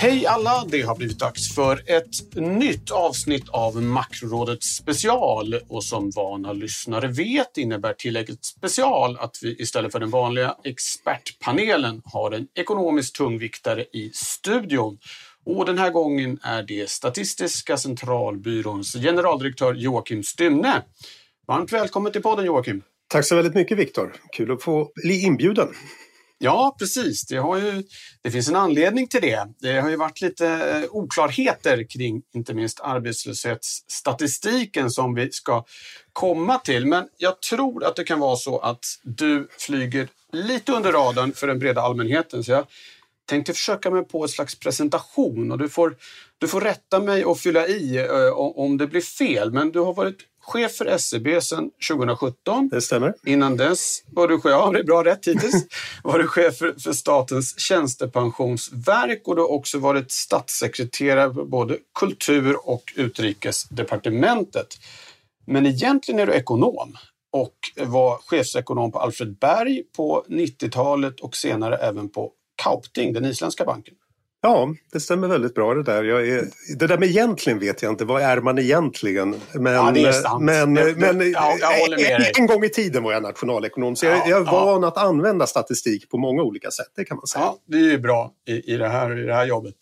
Hej alla! Det har blivit dags för ett nytt avsnitt av Makrorådet special. Och som vana lyssnare vet innebär tillägget special att vi istället för den vanliga expertpanelen har en ekonomisk tungviktare i studion. Och den här gången är det Statistiska centralbyråns generaldirektör Joakim Stymne. Varmt välkommen till podden Joakim! Tack så väldigt mycket Viktor! Kul att få bli inbjuden. Ja, precis. Det, har ju, det finns en anledning till det. Det har ju varit lite eh, oklarheter kring inte minst arbetslöshetsstatistiken som vi ska komma till. Men jag tror att det kan vara så att du flyger lite under radarn för den breda allmänheten. Så jag tänkte försöka mig på en slags presentation och du får, du får rätta mig och fylla i uh, om det blir fel. Men du har varit chef för SCB sedan 2017. Det stämmer. Innan dess var du chef, ja det är bra rätt hittills, var du chef för, för Statens tjänstepensionsverk och du har också varit statssekreterare på både kultur och utrikesdepartementet. Men egentligen är du ekonom och var chefsekonom på Alfred Berg på 90-talet och senare även på Kaupting, den isländska banken. Ja, det stämmer väldigt bra det där. Är, det där med egentligen vet jag inte. Vad är man egentligen? Men, ja, det är sant. Men, det, men ja, en, en, gång i tiden var jag nationalekonom så jag, jag är van att använda statistik på många olika sätt. Det kan man säga. Ja, det är ju bra i, i, det, här, i det här jobbet.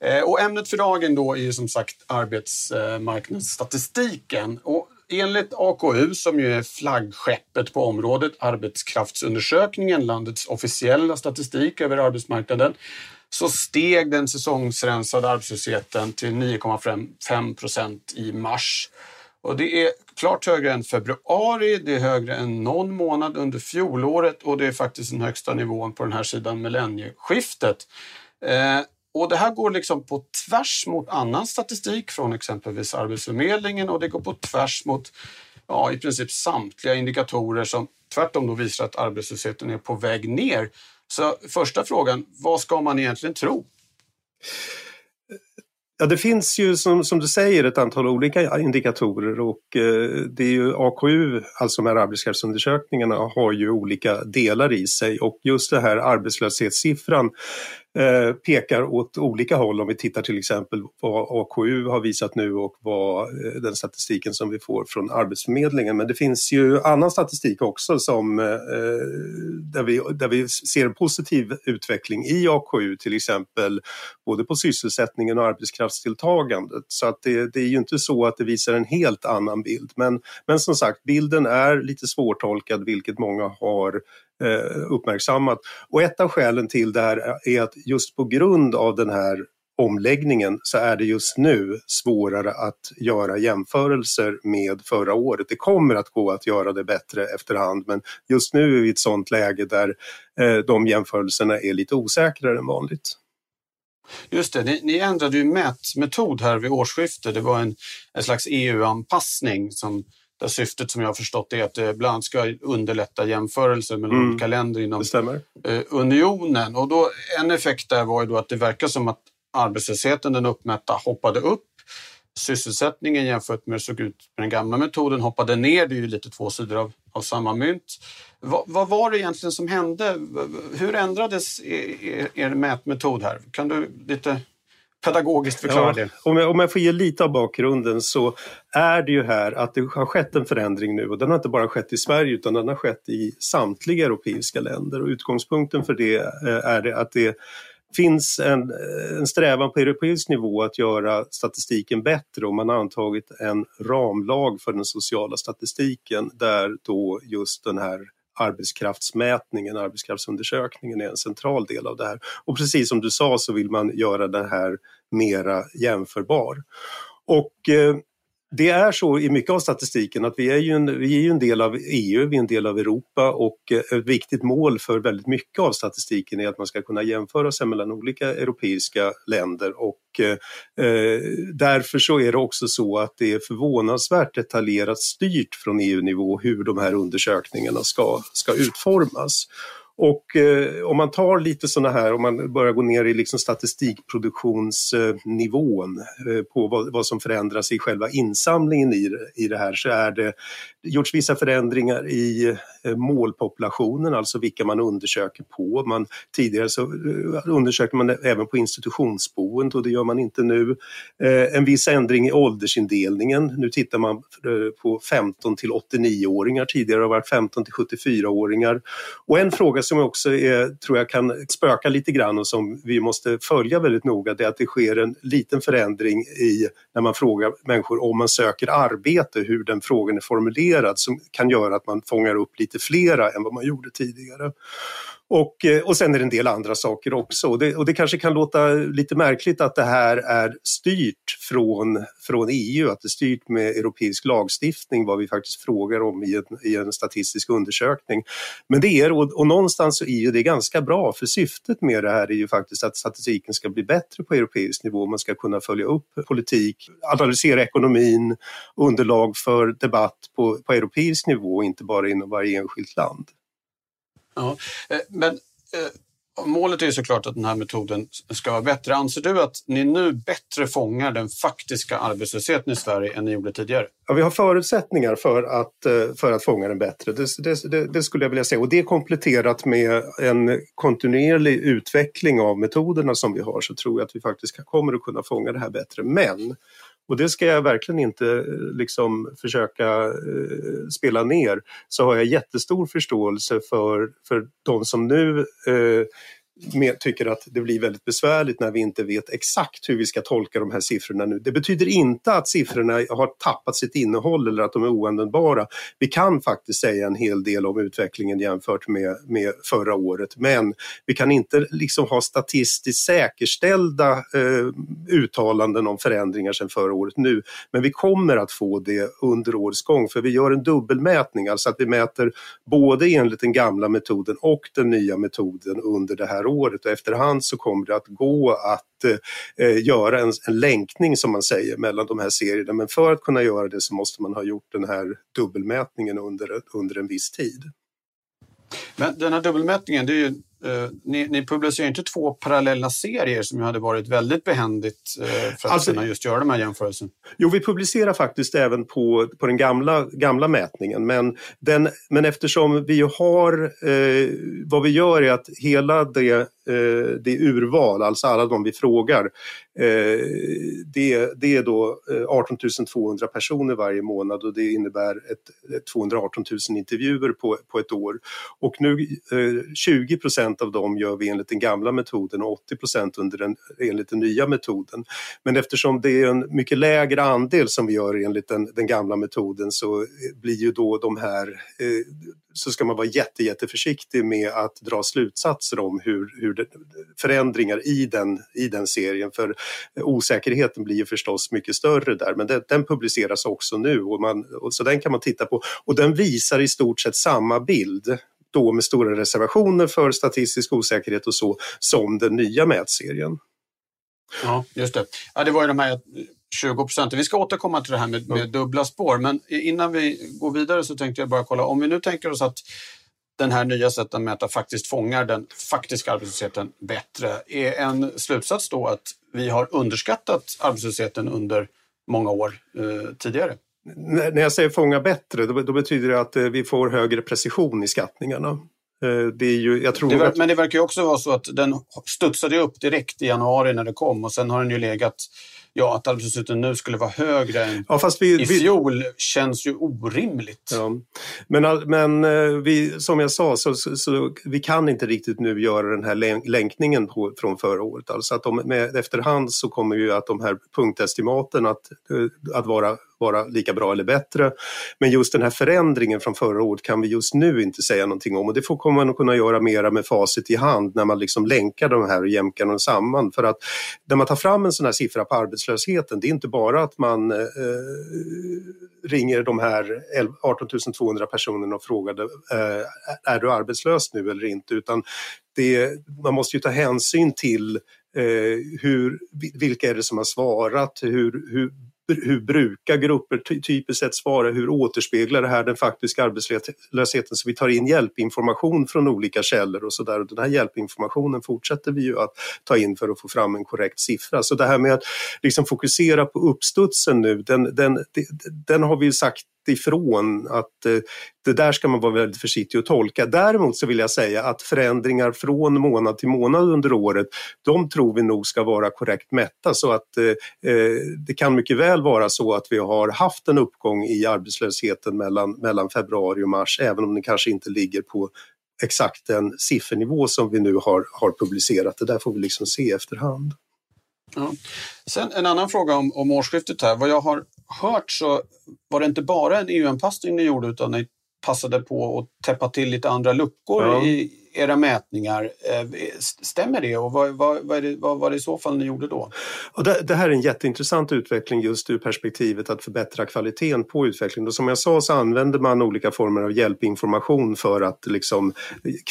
Eh, och ämnet för dagen då är ju som sagt arbetsmarknadsstatistiken. Och Enligt AKU, som ju är flaggskeppet på området, Arbetskraftsundersökningen, landets officiella statistik över arbetsmarknaden, så steg den säsongsrensade arbetslösheten till 9,5 procent i mars. Och det är klart högre än februari, det är högre än någon månad under fjolåret och det är faktiskt den högsta nivån på den här sidan millennieskiftet. Eh, och det här går liksom på tvärs mot annan statistik från exempelvis Arbetsförmedlingen och det går på tvärs mot ja, i princip samtliga indikatorer som tvärtom då visar att arbetslösheten är på väg ner. Så första frågan, vad ska man egentligen tro? Ja, det finns ju som, som du säger ett antal olika indikatorer och eh, det är ju AKU, alltså de här arbetskraftsundersökningarna, har ju olika delar i sig och just det här arbetslöshetssiffran Eh, pekar åt olika håll om vi tittar till exempel vad AKU har visat nu och vad eh, den statistiken som vi får från Arbetsförmedlingen. Men det finns ju annan statistik också som, eh, där, vi, där vi ser en positiv utveckling i AKU till exempel både på sysselsättningen och arbetskraftsdeltagandet. Så att det, det är ju inte så att det visar en helt annan bild. Men, men som sagt, bilden är lite svårtolkad vilket många har Eh, uppmärksammat. Och ett av skälen till det här är att just på grund av den här omläggningen så är det just nu svårare att göra jämförelser med förra året. Det kommer att gå att göra det bättre efterhand men just nu är vi i ett sånt läge där eh, de jämförelserna är lite osäkrare än vanligt. Just det, ni, ni ändrade ju mätmetod här vid årsskiftet. Det var en, en slags EU-anpassning som där syftet som jag har förstått är att det bland annat ska underlätta jämförelser mellan mm. olika länder inom eh, unionen. Och då, en effekt där var ju då att det verkar som att arbetslösheten, den uppmätta, hoppade upp. Sysselsättningen jämfört med hur det såg ut med den gamla metoden hoppade ner. Det är ju lite två sidor av, av samma mynt. Va, vad var det egentligen som hände? Hur ändrades er, er, er mätmetod här? Kan du lite pedagogiskt förklara ja, det. Om jag, om jag får ge lite av bakgrunden så är det ju här att det har skett en förändring nu och den har inte bara skett i Sverige utan den har skett i samtliga europeiska länder och utgångspunkten för det eh, är det att det finns en, en strävan på europeisk nivå att göra statistiken bättre och man har antagit en ramlag för den sociala statistiken där då just den här arbetskraftsmätningen, arbetskraftsundersökningen är en central del av det här. Och precis som du sa så vill man göra det här mera jämförbar. Och eh, det är så i mycket av statistiken att vi är ju en, vi är ju en del av EU, vi är en del av Europa och eh, ett viktigt mål för väldigt mycket av statistiken är att man ska kunna jämföra sig mellan olika europeiska länder och eh, eh därför så är det också så att det är förvånansvärt detaljerat styrt från EU-nivå hur de här undersökningarna ska, ska utformas. Och eh, om man tar lite sådana här, om man börjar gå ner i liksom statistikproduktionsnivån eh, på vad, vad, som förändras i själva insamlingen i, i det här så är det gjorts vissa förändringar i eh, målpopulationen, alltså vilka man undersöker på. Man, tidigare så eh, undersökte man även på institutionsboende och det gör man inte nu. Eh, en viss ändring i åldersindelningen. Nu tittar man på 15 till 89-åringar, tidigare har det varit 15 till 74-åringar. Och en fråga som också är, tror jag kan spöka lite grann och som vi måste följa väldigt noga det är att det sker en liten förändring i när man frågar människor om man söker arbete, hur den frågan är formulerad som kan göra att man fångar upp lite flera än vad man gjorde tidigare. Och, eh, och sen är det en del andra saker också. Och det, och det kanske kan låta lite märkligt att det här är styrt från, från EU, att det är styrt med europeisk lagstiftning vad vi faktiskt frågar om i en, i en statistisk undersökning. Men det är och, och någonstans så är det ganska bra för syftet med det här är ju faktiskt att statistiken ska bli bättre på europeisk nivå. Man ska kunna följa upp politik, analysera ekonomin, underlag för debatt på, på europeisk nivå, inte bara inom varje enskilt land. Ja, eh, men eh, målet är ju såklart att den här metoden ska vara bättre. Anser du att ni nu bättre fångar den faktiska arbetslösheten i Sverige än ni gjorde tidigare? Ja, vi har förutsättningar för att, eh, för att fånga den bättre. Det, det, det, skulle jag vilja säga. Och det kompletterat med en kontinuerlig utveckling av metoderna som vi har så tror jag att vi faktiskt kommer att kunna fånga det här bättre. Men och det ska jag verkligen inte eh, liksom försöka eh, spela ner, så har jag jättestor förståelse för, för de som nu eh, med, tycker att det blir väldigt besvärligt när vi inte vet exakt hur vi ska tolka de här siffrorna nu. Det betyder inte att siffrorna har tappat sitt innehåll eller att de är oanvändbara. Vi kan faktiskt säga en hel del om utvecklingen jämfört med, med förra året men vi kan inte liksom ha statistiskt säkerställda eh, uttalanden om förändringar sedan förra året nu. Men vi kommer att få det under årets gång för vi gör en dubbelmätning, alltså att vi mäter både enligt den gamla metoden och den nya metoden under det här året och efterhand så kommer det att gå att eh, göra en, en länkning som man säger mellan de här serierna. Men för att kunna göra det så måste man ha gjort den här dubbelmätningen under, under en viss tid. Men den här dubbelmätningen, det är ju Uh, ni, ni publicerar inte två parallella serier som ju hade varit väldigt behändigt uh, för att alltså, kunna just göra de här jämförelserna. Jo, vi publicerar faktiskt även på, på den gamla, gamla mätningen men, den, men eftersom vi har, uh, vad vi gör är att hela det Eh, det urval, alltså alla de vi frågar, eh, det, det är då eh, 18 200 personer varje månad och det innebär ett, 218 000 intervjuer på, på ett år. Och nu eh, 20 procent av dem gör vi enligt den gamla metoden och 80 procent enligt den nya metoden. Men eftersom det är en mycket lägre andel som vi gör enligt den, den gamla metoden så eh, blir ju då de här så ska man vara jätte, jätteförsiktig med att dra slutsatser om hur, hur det, förändringar i den, i den serien. För osäkerheten blir ju förstås mycket större där, men den, den publiceras också nu och, man, och så den kan man titta på. Och den visar i stort sett samma bild då med stora reservationer för statistisk osäkerhet och så, som den nya mätserien. Ja, just det. Ja, det var ju de här 20 procent. Vi ska återkomma till det här med, med dubbla spår, men innan vi går vidare så tänkte jag bara kolla, om vi nu tänker oss att den här nya sättet att mäta faktiskt fångar den faktiska arbetslösheten bättre. Är en slutsats då att vi har underskattat arbetslösheten under många år eh, tidigare? När jag säger fånga bättre, då, då, betyder det att eh, vi får högre precision i skattningarna. Eh, det är ju, jag tror det att... Men det verkar ju också vara så att den studsade upp direkt i januari när det kom och sen har den ju legat ja, att arbetslösheten nu skulle vara högre än ja, fast vi, i fjol vi... känns ju orimligt. Ja. Men, men eh, vi, som jag sa, så, så, så, vi kan inte riktigt nu göra den här länkningen på, från förra året. Alltså att de, med, efterhand så kommer ju att de här punktestimaten att, eh, att vara vara lika bra eller bättre. Men just den här förändringen från förra året kan vi just nu inte säga någonting om och det får kommer man att kunna göra mera med facit i hand när man liksom länkar de här och jämkar dem samman. För att när man tar fram en sån här siffra på arbetslösheten. Det är inte bara att man eh, ringer de här 18 200 personerna och frågar eh, är du arbetslös nu eller inte utan det, man måste ju ta hänsyn till eh, hur, vilka är det som har svarat, hur, hur hur brukar grupper typiskt sett svara, hur återspeglar det här den faktiska arbetslösheten? Så vi tar in hjälpinformation från olika källor och så där. Den här hjälpinformationen fortsätter vi ju att ta in för att få fram en korrekt siffra. Så det här med att liksom fokusera på uppstudsen nu, den, den, den har vi ju sagt ifrån att eh, det där ska man vara väldigt försiktig att tolka. Däremot så vill jag säga att förändringar från månad till månad under året, de tror vi nog ska vara korrekt mätta så att eh, eh, det kan mycket väl vara så att vi har haft en uppgång i arbetslösheten mellan, mellan februari och mars, även om den kanske inte ligger på exakt den siffernivå som vi nu har, har publicerat. Det där får vi liksom se efterhand. Ja. Sen en annan fråga om, om årsskiftet här. Vad jag har hört så var det inte bara en EU-anpassning ni gjorde utan ni passade på att täppa till lite andra luckor ja. i era mätningar. Eh, stämmer det och vad, vad, vad, det, vad, var det i så fall ni gjorde då? Och det, det, här är en jätteintressant utveckling just ur perspektivet att förbättra kvaliteten på utvecklingen. Och som jag sa så använder man olika former av hjälpinformation för att liksom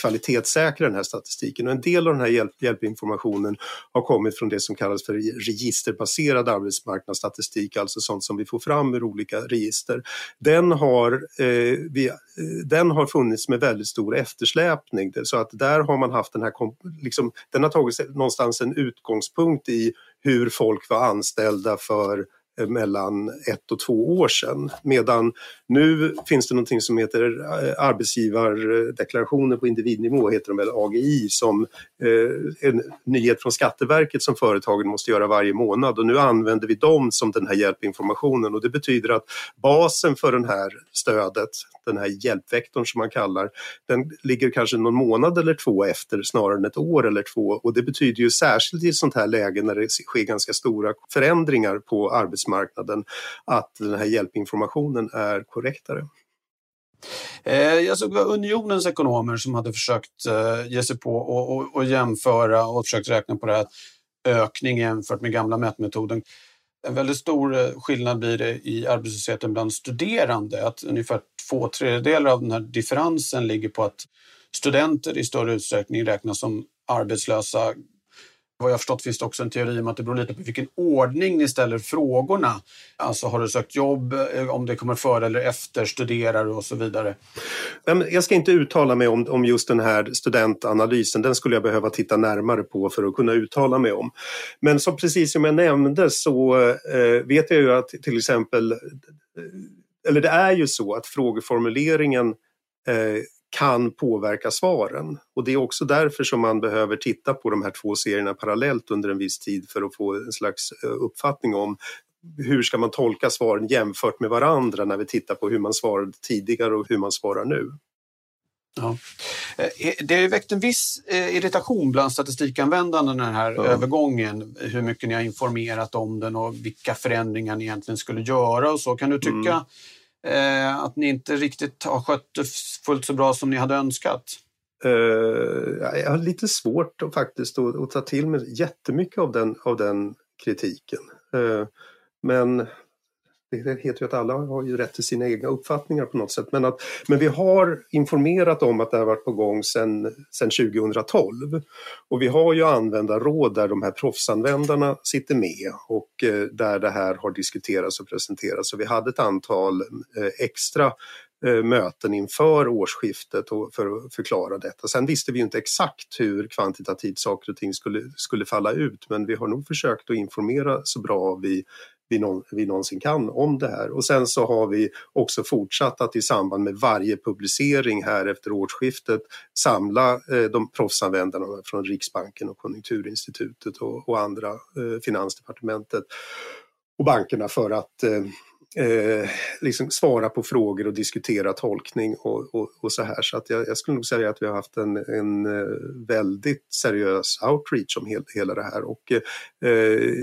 kvalitetssäkra den här statistiken. Och en del av den här hjälp, hjälpinformationen har kommit från det som kallas för registerbaserad arbetsmarknadsstatistik, alltså sånt som vi får fram ur olika register. Den har, eh, vi, eh, den har funnits med väldigt stor eftersläpning. Så att där har man haft den här, liksom, den har tagit någonstans en utgångspunkt i hur folk var anställda för mellan ett och två år sedan. Medan nu finns det någonting som heter eh, arbetsgivardeklarationer på individnivå, heter de, eller AGI, som eh, en nyhet från Skatteverket som företagen måste göra varje månad. Och nu använder vi dem som den här hjälpinformationen. Och det betyder att basen för det här stödet, den här hjälpvektorn som man kallar, den ligger kanske någon månad eller två efter snarare än ett år eller två. Och det betyder ju särskilt i ett sånt här läge när det sker ganska stora förändringar på arbetsmarknaden arbetsmarknaden att den här hjälpinformationen är korrektare. Eh, jag såg det var Unionens ekonomer som hade försökt eh, ge sig på och, och, och jämföra och försökt räkna på det här ökning jämfört med gamla mätmetoden. En väldigt stor eh, skillnad blir det i arbetslösheten bland studerande. Att ungefär två tredjedelar av den här differensen ligger på att studenter i större utsträckning räknas som arbetslösa vad jag förstått finns det också en teori om att det beror lite på vilken ordning ni ställer frågorna. Alltså har du sökt jobb, eh, om det kommer före eller efter, studerar du och så vidare. Jag ska inte uttala mig om, om just den här studentanalysen, den skulle jag behöva titta närmare på för att kunna uttala mig om. Men som precis som jag nämnde så eh, vet jag ju att till exempel, eh, eller det är ju så att frågeformuleringen eh, kan påverka svaren. Och det är också därför som man behöver titta på de här två serierna parallellt under en viss tid för att få en slags eh, uppfattning om hur ska man tolka svaren jämfört med varandra när vi tittar på hur man svarade tidigare och hur man svarar nu. Ja. Eh, det har väckt en viss eh, irritation bland statistikanvändarna den här ja. övergången. Hur mycket ni har informerat om den och vilka förändringar ni egentligen skulle göra och så. Kan du tycka mm eh, att ni inte riktigt har skött det fullt så bra som ni hade önskat? Uh, jag har lite svårt att, faktiskt att, att ta till mig jättemycket av den, av den kritiken. Uh, men det heter ju att alla har ju rätt till sina egna uppfattningar på något sätt. Men, att, men vi har informerat om att det har varit på gång sedan 2012. Och vi har ju användarråd där de här proffsanvändarna sitter med och eh, där det här har diskuterats och presenterats. Så vi hade ett antal eh, extra eh, möten inför årsskiftet för att förklara detta. Sen visste vi inte exakt hur kvantitativt saker och ting skulle, skulle falla ut men vi har nog försökt att informera så bra vi vi, någon, vi någonsin kan om det här. Och sen så har vi också fortsatt att i samband med varje publicering här efter årsskiftet samla eh, de proffsanvändarna från Riksbanken och Konjunkturinstitutet och, och andra, eh, Finansdepartementet och bankerna för att eh, eh, liksom svara på frågor och diskutera tolkning och, och, och så här. Så att jag, jag, skulle nog säga att vi har haft en, en eh, väldigt seriös outreach om hel, hela det här. Och, eh,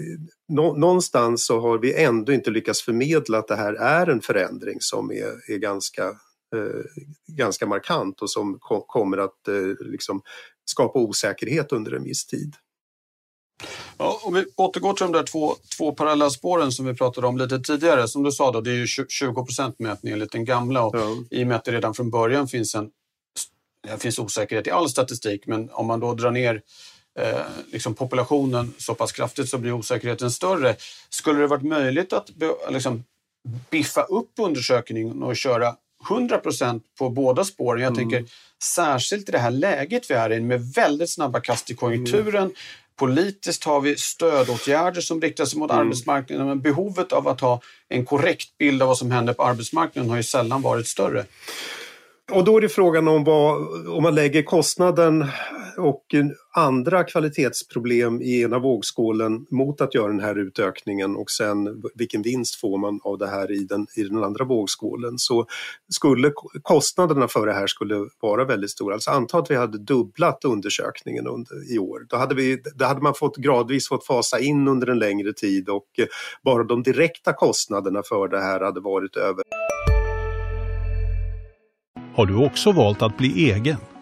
nå, någonstans så har vi ändå inte lyckats förmedla att det här är en förändring som är, är ganska eh, ganska markant och som ko kommer att eh, liksom skapa osäkerhet under en viss tid. Ja, om vi återgår till de där två, två parallella spåren som vi pratade om lite tidigare. Som du sa, då, det är ju 20 procent mätning enligt den gamla. Och ja. I och med att det redan från början finns en det finns osäkerhet i all statistik, men om man då drar ner eh, liksom populationen så pass kraftigt så blir osäkerheten större. Skulle det varit möjligt att liksom, biffa upp undersökningen och köra 100 procent på båda spåren? Jag mm. tänker särskilt i det här läget vi är i med väldigt snabba kast i konjunkturen. Mm. Politiskt har vi stödåtgärder som riktar sig mot mm. arbetsmarknaden men behovet av att ha en korrekt bild av vad som händer på arbetsmarknaden har ju sällan varit större. Och då är det frågan om vad, om man lägger kostnaden och andra kvalitetsproblem i ena vågskålen mot att göra den här utökningen och sen vilken vinst får man av det här i den, i den andra vågskålen. Så skulle kostnaderna för det här skulle vara väldigt stora. Alltså anta att vi hade dubblat undersökningen under, i år. Då hade, vi, då hade man fått gradvis fått fasa in under en längre tid och eh, bara de direkta kostnaderna för det här hade varit över. Har du också valt att bli egen?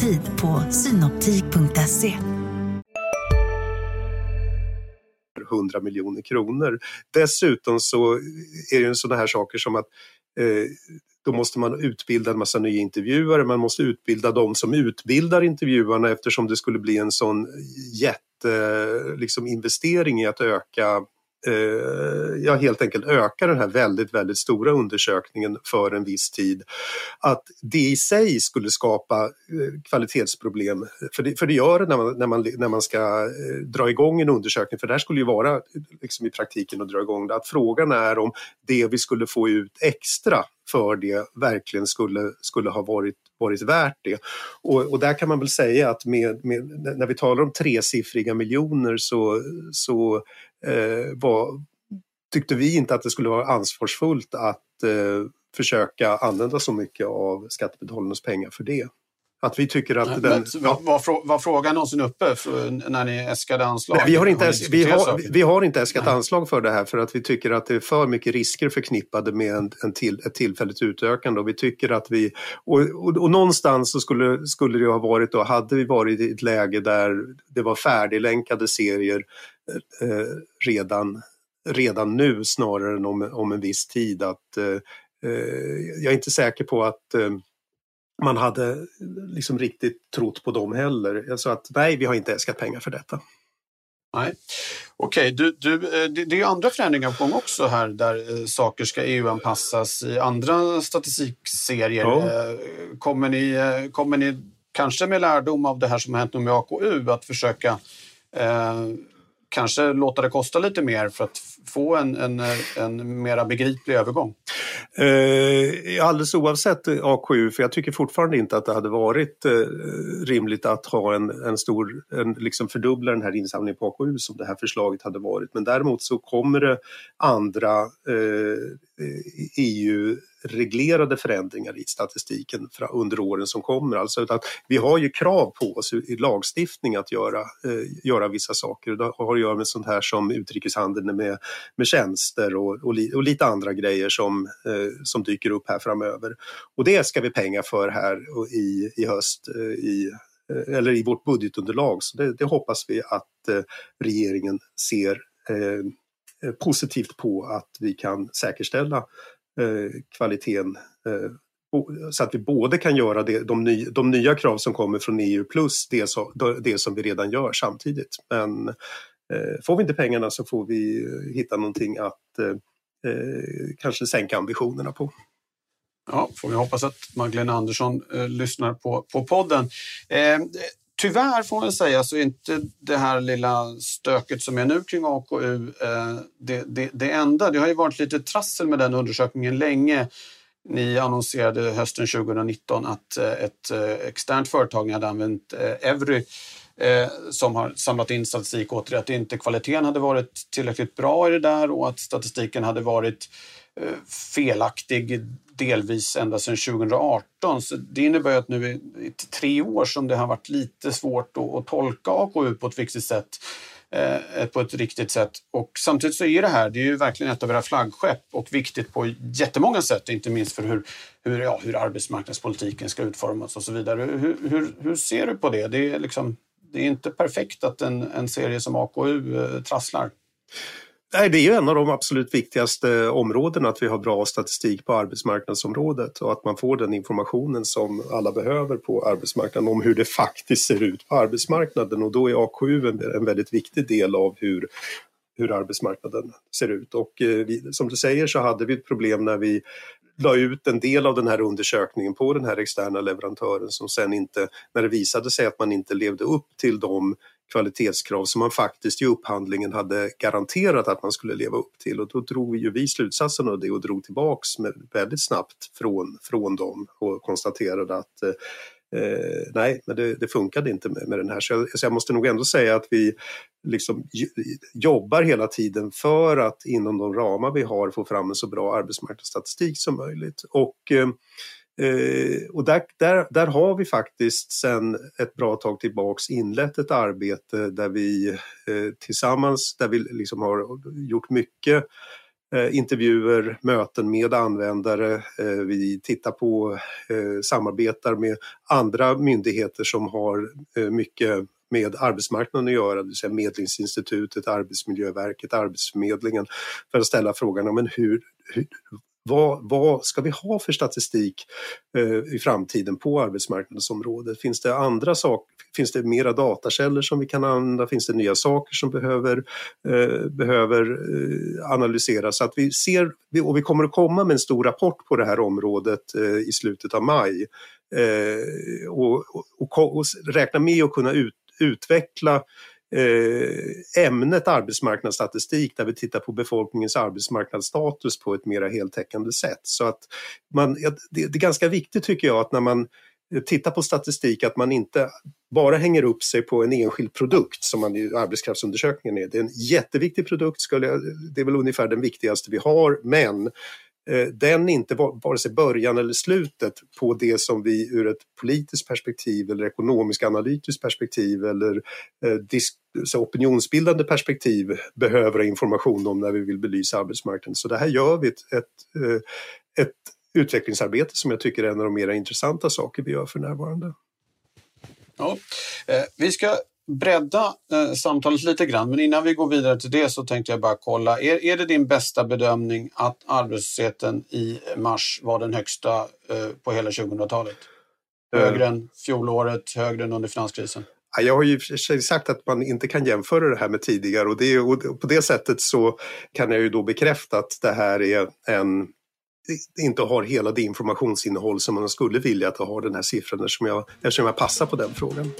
Tid på synoptik.se. 100 miljoner kronor. Dessutom så är det ju sådana här saker som att eh, då måste man utbilda en massa nya intervjuare, man måste utbilda de som utbildar intervjuarna eftersom det skulle bli en sån jätte liksom, investering i att öka Eh, ja, helt enkelt öka den här väldigt, väldigt stora undersökningen för en viss tid. Att det i sig skulle skapa eh, kvalitetsproblem, för det, för det gör det när man, när man, när man ska eh, dra igång en undersökning, för det här skulle ju vara liksom i praktiken att dra igång det, att frågan är om det vi skulle få ut extra för det verkligen skulle, skulle ha varit, varit värt det. Och, och där kan man väl säga att med, med, när vi talar om tresiffriga miljoner så, så var, tyckte vi inte att det skulle vara ansvarsfullt att eh, försöka använda så mycket av skattebetalarnas pengar för det. Att vi tycker att den... Var, var, var frågan någonsin uppe när ni äskade anslag? Nej, vi, har inte äs, vi, har, vi har inte äskat Nej. anslag för det här för att vi tycker att det är för mycket risker förknippade med en, en till, ett tillfälligt utökande. Och vi tycker att vi... Och, och, och någonstans så skulle, skulle det ha varit då, hade vi varit i ett läge där det var färdiglänkade serier eh, redan, redan nu snarare än om, om en viss tid. Att, eh, eh jag är inte säker på att eh, man hade liksom riktigt trott på dem heller. Jag sa att nej, vi har inte äskat pengar för detta. Nej. Okej, okay, du, du, eh, det, är andra förändringar på gång också här där eh, saker ska EU-anpassas i andra statistikserier. Ja. Eh, kommer, ni, kommer ni kanske med lärdom av det här som har hänt med AKU att försöka eh, kanske låta det kosta lite mer för att få en, en, en mera begriplig övergång? Eh, alldeles oavsett AKU, för jag tycker fortfarande inte att det hade varit eh, rimligt att ha en, en stor, en, liksom fördubbla den här insamlingen på AKU som det här förslaget hade varit. Men däremot så kommer det andra eh, Eh, e EU reglerade förändringar i statistiken under åren som kommer. Alltså att vi har ju krav på oss i lagstiftning att göra, eh, göra vissa saker. Det har att göra med sånt här som utrikeshandel med, med tjänster och, och, li, och lite andra grejer som, eh, som dyker upp här framöver. Och det ska vi pengar för här i, i höst eh, i, eh, eller i vårt budgetunderlag. Så det, det hoppas vi att eh, regeringen ser Eh, positivt på att vi kan säkerställa Eh, kvaliteten eh, så att vi både kan göra det, de, ny, de nya krav som kommer från EU plus det, så, det som vi redan gör samtidigt. Men eh, får vi inte pengarna så får vi eh, hitta någonting att eh, eh, kanske sänka ambitionerna på. Ja, får vi hoppas att Magdalena Andersson eh, lyssnar på, på podden. Eh, Tyvärr får man säga så är inte det här lilla stöket som är nu kring AKU eh, det, det, det enda. Det har ju varit lite trassel med den undersökningen länge. Ni annonserade hösten 2019 att eh, ett eh, externt företag, ni hade använt eh, Evry, eh, som har samlat in statistik åt det, att inte kvaliteten hade varit tillräckligt bra i det där och att statistiken hade varit eh, felaktig delvis ända sedan 2018. Så det innebär att nu i tre år som det har varit lite svårt att, att tolka AKU på ett viktigt sätt eh, på ett riktigt sätt. Och samtidigt så är det här det är ju verkligen ett av våra flaggskepp och viktigt på jättemånga sätt, inte minst för hur, hur, ja, hur arbetsmarknadspolitiken ska utformas och så vidare. Hur, hur, hur ser du på det? Det är, liksom, det är inte perfekt att en, en serie som AKU eh, trasslar. Nej, det är ju en av de absolut viktigaste områdena att vi har bra statistik på arbetsmarknadsområdet och att man får den informationen som alla behöver på arbetsmarknaden om hur det faktiskt ser ut på arbetsmarknaden och då är AKU en, en väldigt viktig del av hur, hur arbetsmarknaden ser ut. Och eh, vi, som du säger så hade vi ett problem när vi la ut en del av den här undersökningen på den här externa leverantören som sen inte, när det visade sig att man inte levde upp till de kvalitetskrav som man faktiskt i upphandlingen hade garanterat att man skulle leva upp till. Och då drog ju vi slutsatsen av det och drog tillbaks med, väldigt snabbt från, från dem och konstaterade att eh, eh, nej, men det, det funkade inte med, med den här. Så jag, så jag, måste nog ändå säga att vi liksom jobbar hela tiden för att inom de ramar vi har få fram en så bra arbetsmarknadsstatistik som möjligt. Och eh, Eh, och där, där, där har vi faktiskt sedan ett bra tag tillbaks inlett ett arbete där vi eh, tillsammans, där vi liksom har gjort mycket eh, intervjuer, möten med användare. Eh, vi tittar på, eh, samarbetar med andra myndigheter som har eh, mycket med arbetsmarknaden att göra, det vill säga Medlingsinstitutet, Arbetsmiljöverket, Arbetsförmedlingen, för att ställa frågan om hur, hur, vad, vad ska vi ha för statistik eh, i framtiden på arbetsmarknadsområdet? Finns det andra saker? Finns det mera datakällor som vi kan använda? Finns det nya saker som behöver, eh, behöver eh, analyseras? Så att vi ser, och vi kommer att komma med en stor rapport på det här området eh, i slutet av maj eh, och, och, och, och räkna med att kunna ut, utveckla Eh, ämnet arbetsmarknadsstatistik där vi tittar på befolkningens arbetsmarknadsstatus på ett mera heltäckande sätt. Så att man, det, är ganska viktigt tycker jag att när man eh, tittar på statistik att man inte bara hänger upp sig på en enskild produkt som man i arbetskraftsundersökningen är. Det är en jätteviktig produkt, skulle jag, det är väl ungefär den viktigaste vi har, men Eh, den inte vare sig början eller slutet på det som vi ur ett politiskt perspektiv eller ekonomiskt analytiskt perspektiv eller eh, opinionsbildande perspektiv behöver information om när vi vill belysa arbetsmarknaden. Så det här gör vi ett, ett, eh, ett utvecklingsarbete som jag tycker är en av de mer intressanta saker vi gör för närvarande. Ja, vi ska bredda eh, samtalet lite grann. Men innan vi går vidare till det så tänkte jag bara kolla. Är, är det din bästa bedömning att arbetslösheten i mars var den högsta eh, på hela 2000-talet? Högre mm. än fjolåret, högre än under finanskrisen? Jag har ju sagt att man inte kan jämföra det här med tidigare och, det, och på det sättet så kan jag ju då bekräfta att det här är en inte har hela det informationsinnehåll som man skulle vilja att ha den här siffran eftersom jag, eftersom jag passar på den frågan.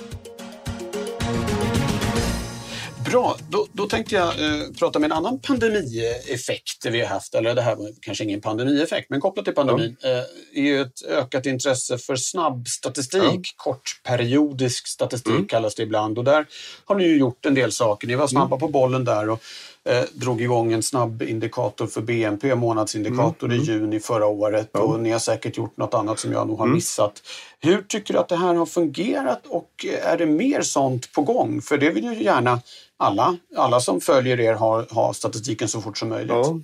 Bra, då, då tänkte jag eh, prata med en annan pandemieffekt vi har haft. Eller det här var kanske ingen pandemieffekt, men kopplat till pandemin ja. eh, är ju ett ökat intresse för snabbstatistik. Ja. Kortperiodisk statistik mm. kallas det ibland. Och där har ni ju gjort en del saker. Ni var snabba mm. på bollen där. Och, eh, drog igång en snabb indikator för BNP, månadsindikator mm. i mm. juni förra året ja. och ni har säkert gjort något annat som jag nog har mm. missat. Hur tycker du att det här har fungerat och är det mer sånt på gång? För det vill ju gärna alla, alla som följer er ha, ha statistiken så fort som möjligt. Ja.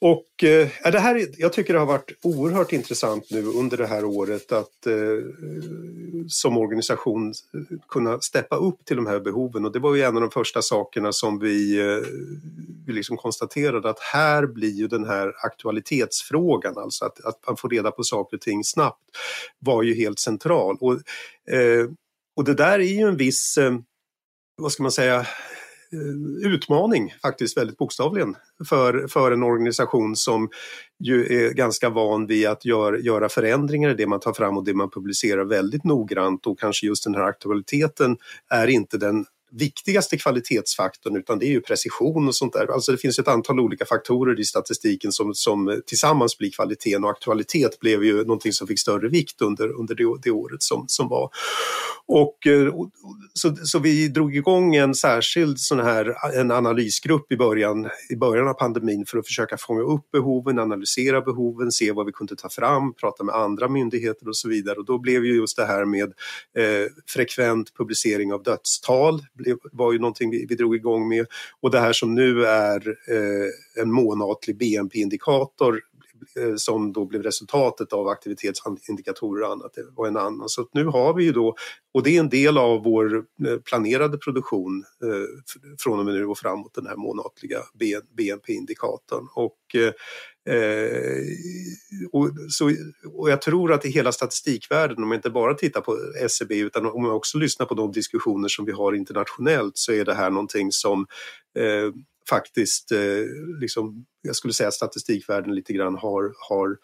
Och eh, det här, jag tycker det har varit oerhört intressant nu under det här året att eh, som organisation eh, kunna steppa upp till de här behoven och det var ju en av de första sakerna som vi, eh, vi liksom konstaterade att här blir ju den här aktualitetsfrågan, alltså att, att man får reda på saker och ting snabbt, var ju helt central. Och, eh, och det där är ju en viss, eh, vad ska man säga, Eh, utmaning faktiskt väldigt bokstavligen för, för en organisation som ju är ganska van vid att gör, göra förändringar i det man tar fram och det man publicerar väldigt noggrant. Och kanske just den här aktualiteten är inte den viktigaste kvalitetsfaktorn utan det är ju precision och sånt där. Alltså det finns ett antal olika faktorer i statistiken som, som tillsammans blir kvaliteten och aktualitet blev ju någonting som fick större vikt under, under det, det året som, som var. Eh, och, så, så vi drog igång en särskild sån här en analysgrupp i början, i början av pandemin för att försöka fånga upp behoven, analysera behoven, se vad vi kunde ta fram, prata med andra myndigheter och så vidare. Och då blev ju just det här med eh, frekvent publicering av dödstal var ju någonting vi, vi drog igång med. Och det här som nu är eh, en månatlig BNP-indikator eh, som då blev resultatet av aktivitetsindikatorer och annat. Det var en annan. Så nu har vi ju då, och det är en del av vår eh, planerade produktion eh, från och med nu och framåt, den här månatliga BNP-indikatorn. Och, eh, Eh, och, så, och jag tror att i hela statistikvärlden, om man inte bara tittar på SCB utan om man också lyssnar på de diskussioner som vi har internationellt så är det här någonting som eh, faktiskt, eh, liksom, jag skulle säga statistikvärlden lite grann har, har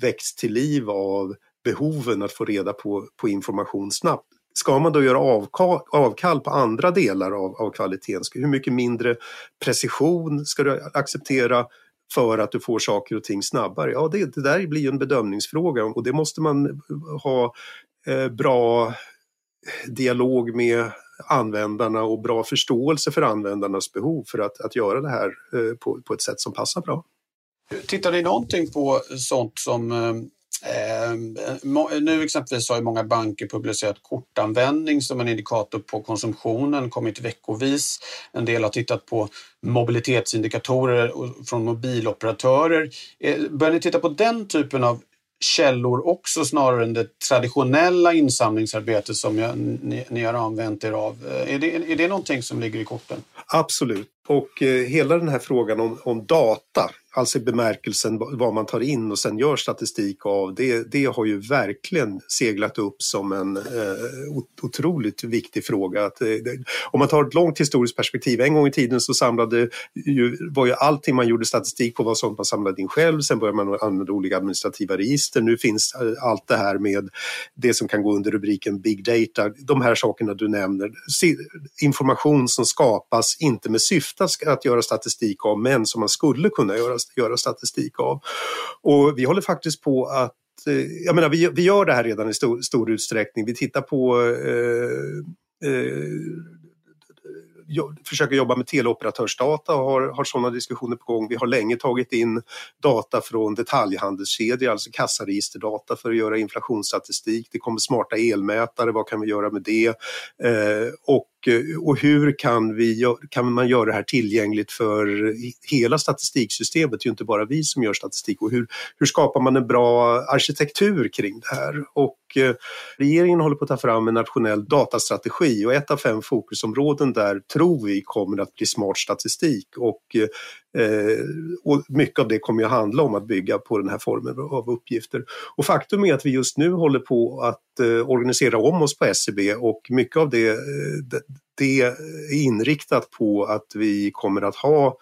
växt till liv av behoven att få reda på, på information snabbt. Ska man då göra avkall, avkall på andra delar av, av kvaliteten? Hur mycket mindre precision ska du acceptera för att du får saker och ting snabbare? Ja, det, det där blir ju en bedömningsfråga och det måste man eh, ha eh, bra dialog med användarna och bra förståelse för användarnas behov för att, att göra det här eh, på, på ett sätt som passar bra. Tittar ni någonting på sånt som eh, Eh, nu exempelvis har ju många banker publicerat kortanvändning som en indikator på konsumtionen, kommit veckovis. En del har tittat på mobilitetsindikatorer från mobiloperatörer. Eh, börjar ni titta på den typen av källor också snarare än det traditionella insamlingsarbetet som jag, ni, ni, har använt er av. Eh, är det, är det någonting som ligger i korten? Absolut. Och eh, hela den här frågan om, om data alltså i bemärkelsen vad man tar in och sen gör statistik av, det, det har ju verkligen seglat upp som en eh, otroligt viktig fråga. Att, eh, om man tar ett långt historiskt perspektiv, en gång i tiden så samlade ju, var ju allting man gjorde statistik på var sånt man samlade in själv, sen började man använda olika administrativa register. Nu finns eh, allt det här med det som kan gå under rubriken Big Data, de här sakerna du nämner, information som skapas, inte med syfte att göra statistik av, men som man skulle kunna göra göra statistik av. Och vi håller faktiskt på att eh, jag menar, vi, vi gör det här redan i stor, stor utsträckning. Vi tittar på eh, eh, försöker jobba med teleoperatörsdata och har, har sådana diskussioner på gång. Vi har länge tagit in data från detaljhandelskedjor, alltså kassaregisterdata för att göra inflationsstatistik. Det kommer smarta elmätare, vad kan vi göra med det? Eh, och Eh, och hur kan, vi, kan man göra det här tillgängligt för hela statistiksystemet? Det är ju inte bara vi som gör statistik. Och hur, hur skapar man en bra arkitektur kring det här? Och eh, regeringen håller på att ta fram en nationell datastrategi och ett av fem fokusområden där tror vi kommer att bli smart statistik. Och, eh, Eh, och mycket av det kommer att handla om att bygga på den här formen av uppgifter. Och faktum är att vi just nu håller på att eh, organisera om oss på SCB och mycket av det, eh, det det är inriktat på att vi kommer att ha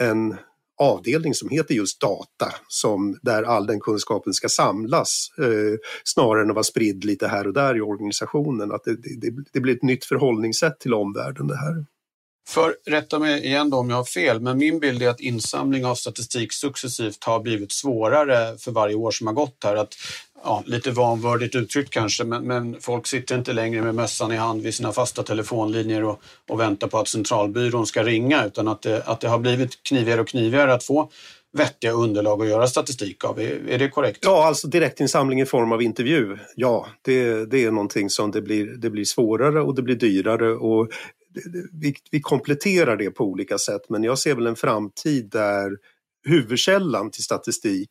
en avdelning som heter just data, som, där all den kunskapen ska samlas eh, snarare än att vara spridd lite här och där i organisationen. Att det, det, det blir ett nytt förhållningssätt till omvärlden det här. För, rätta mig igen då om jag har fel, men min bild är att insamling av statistik successivt har blivit svårare för varje år som har gått här. Att, ja, lite vanvördigt uttryckt kanske, men, men, folk sitter inte längre med mössan i hand vid sina fasta telefonlinjer och, och väntar på att centralbyrån ska ringa, utan att det, att det har blivit knivigare och knivigare att få vettiga underlag att göra statistik av. Är, är det korrekt? Ja, alltså direktinsamling i form av intervju. Ja, det, det är någonting som det blir, det blir svårare och det blir dyrare och vi, vi kompletterar det på olika sätt men jag ser väl en framtid där huvudkällan till statistik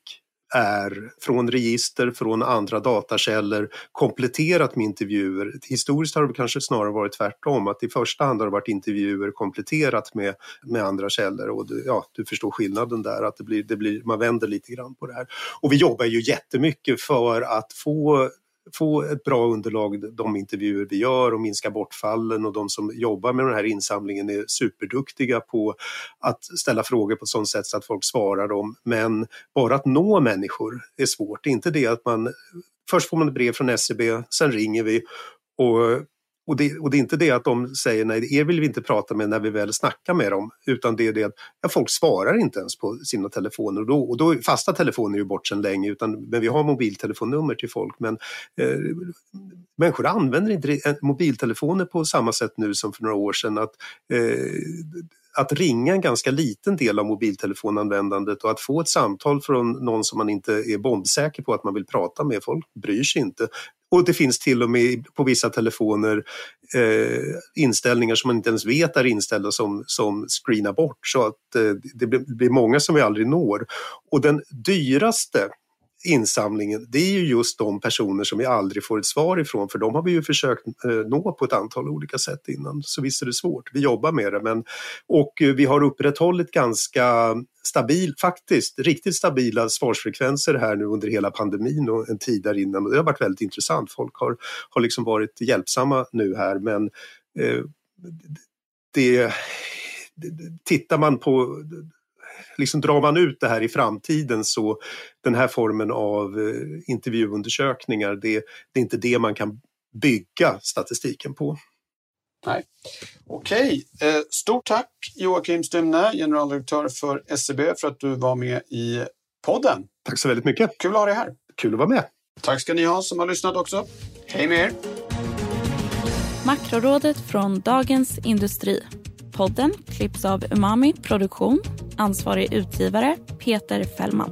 är från register, från andra datakällor kompletterat med intervjuer. Historiskt har det kanske snarare varit tvärtom, att i första hand har det varit intervjuer kompletterat med, med andra källor och du, ja, du förstår skillnaden där, att det blir, det blir, man vänder lite grann på det här. Och vi jobbar ju jättemycket för att få få ett bra underlag, de intervjuer vi gör och minska bortfallen och de som jobbar med den här insamlingen är superduktiga på att ställa frågor på ett sådant sätt så att folk svarar dem. Men bara att nå människor är svårt. Det är inte det att man Först får man ett brev från SCB, sen ringer vi och och det, och det är inte det att de säger nej, er vill vi inte prata med när vi väl snackar med dem, utan det är det att ja, folk svarar inte ens på sina telefoner och då, och då fasta telefoner är ju bort sedan länge, utan, men vi har mobiltelefonnummer till folk. Men eh, människor använder inte eh, mobiltelefoner på samma sätt nu som för några år sedan. Att, eh, att ringa en ganska liten del av mobiltelefonanvändandet och att få ett samtal från någon som man inte är bombsäker på att man vill prata med, folk bryr sig inte. Och det finns till och med på vissa telefoner eh, inställningar som man inte ens vet är inställda som, som screenar bort så att eh, det blir många som vi aldrig når. Och den dyraste insamlingen, det är ju just de personer som vi aldrig får ett svar ifrån för de har vi ju försökt eh, nå på ett antal olika sätt innan. Så visst är det svårt, vi jobbar med det. Men, och eh, vi har upprätthållit ganska stabil, faktiskt riktigt stabila svarsfrekvenser här nu under hela pandemin och en tid där innan. Och det har varit väldigt intressant. Folk har, har liksom varit hjälpsamma nu här men eh, det, tittar man på liksom drar man ut det här i framtiden så den här formen av eh, intervjuundersökningar, det, det är inte det man kan bygga statistiken på. Nej. Okej, eh, stort tack Joakim Stumne, generaldirektör för SCB e för att du var med i podden. Tack så väldigt mycket. Kul att ha dig här. Kul att vara med. Tack ska ni ha som har lyssnat också. Hej med er. Makrorådet från Dagens Industri. Podden klipps av Umami Produktion. Ansvarig utgivare Peter Fällman.